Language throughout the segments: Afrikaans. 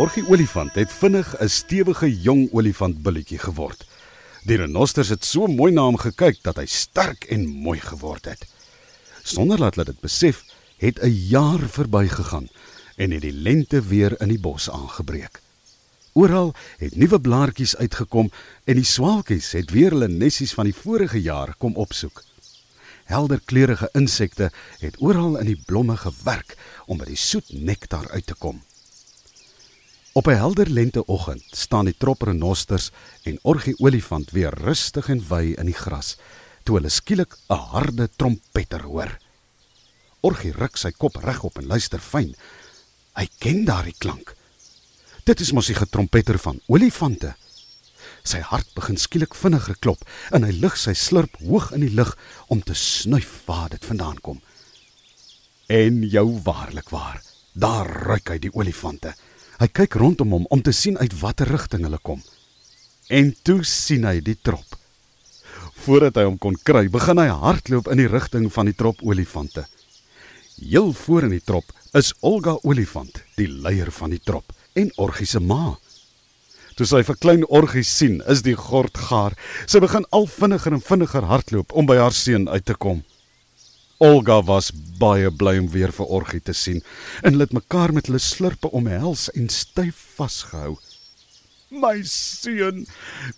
Orgie olifant het vinnig 'n stewige jong olifantbilletjie geword. Die renosters het so mooi na hom gekyk dat hy sterk en mooi geword het. Sonder dat hulle dit besef, het 'n jaar verbygegaan en het die lente weer in die bos aangebreek. Oral het nuwe blaartjies uitgekom en die swaalkies het weer hulle nessies van die vorige jaar kom opsoek. Helderkleurige insekte het oral in die blomme gewerk om by die soet nektar uit te kom. Op 'n helder lenteoggend staan die trop renosters en orgie olifant weer rustig en wy in die gras toe hulle skielik 'n harde trompeter hoor. Orgie ruk sy kop regop en luister fyn. Hy ken daardie klank. Dit is mos die getrompeter van olifante. Sy hart begin skielik vinniger klop en hy lig sy slurp hoog in die lug om te snuif waar dit vandaan kom. En jou waarlik waar, daar ruik hy die olifante. Hy kyk rondom hom om te sien uit watter rigting hulle kom. En toe sien hy die trop. Voordat hy hom kon kry, begin hy hardloop in die rigting van die trop olifante. Heel voor in die trop is Olga olifant, die leier van die trop en Orgie se ma. Toe sy vir klein Orgie sien, is die gord gaar. Sy begin al vinniger en vinniger hardloop om by haar seun uit te kom. Olga was baie bly om weer vir Orgie te sien en hulle het mekaar met hulle slurpe omhels en styf vasgehou. "My seun,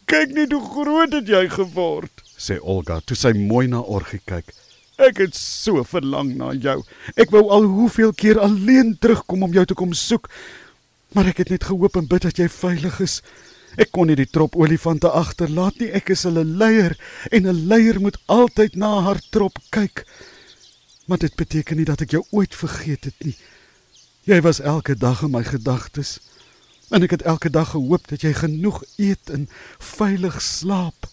kyk net hoe groot het jy geword," sê Olga toe sy mooi na Orgie kyk. "Ek het so verlang na jou. Ek wou al hoeveel keer alleen terugkom om jou te kom soek, maar ek het net gehoop en bid dat jy veilig is." Ek kon nie die trop olifante agterlaat nie. Ek is hulle leier en 'n leier moet altyd na haar trop kyk. Maar dit beteken nie dat ek jou ooit vergeet het nie. Jy was elke dag in my gedagtes. En ek het elke dag gehoop dat jy genoeg eet en veilig slaap.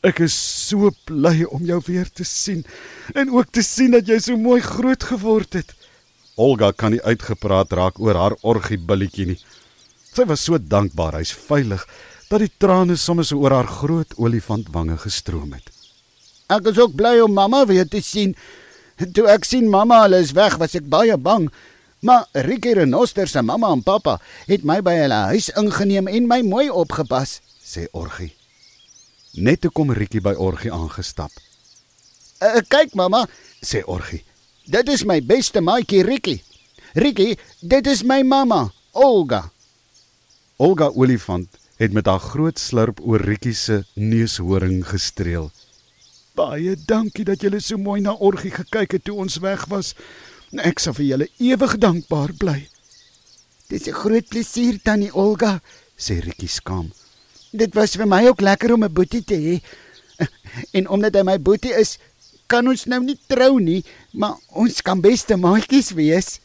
Ek is so bly om jou weer te sien en ook te sien dat jy so mooi groot geword het. Olga kan nie uitgepraat raak oor haar orgiebilletjie nie. Sy was so dankbaar hy's veilig dat die trane soms oor haar groot olifantwange gestroom het. Ek is ook bly om mamma weer te sien. Toe ek sien mamma hulle is weg, was ek baie bang. Maar Ricky Renoster se mamma en pappa het my by hulle huis ingeneem en my mooi opgepas, sê Orgie. Net toe kom Ricky by Orgie aangestap. Uh, kyk mamma, sê Orgie. Dit is my beste maatjie Ricky. Ricky, dit is my mamma, Olga. Olga Olifant het met haar groot slurp oor Ricky se neushoring gestreel. Baie dankie dat julle so mooi na Orgie gekyk het toe ons weg was. Ek sal vir julle ewig dankbaar bly. Dis 'n groot plesier tannie Olga, sê Ricky skaam. Dit was vir my ook lekker om 'n boetie te hê. En omdat hy my boetie is, kan ons nou nie trou nie, maar ons kan beste maatjies wees.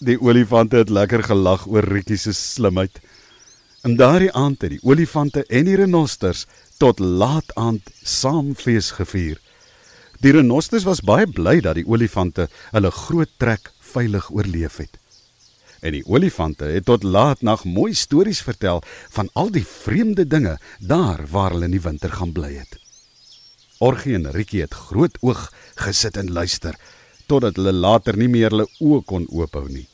Die olifante het lekker gelag oor Ricky se slimheid. En daardie aand het die olifante en die renosters tot laat aand saam fees gevier. Die renosters was baie bly dat die olifante hulle groot trek veilig oorleef het. En die olifante het tot laat nag mooi stories vertel van al die vreemde dinge daar waar hulle in die winter gaan bly het. Orgie en Ricky het groot oog gesit en luister totdat hulle later nie meer hulle oë kon oophou nie.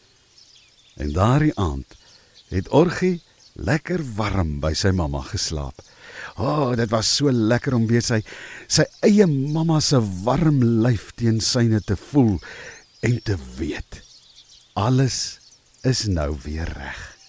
En daardie aand het Orgie lekker warm by sy mamma geslaap. O, oh, dit was so lekker om weer sy sy eie mamma se warm lyf teen syne te voel en te weet alles is nou weer reg.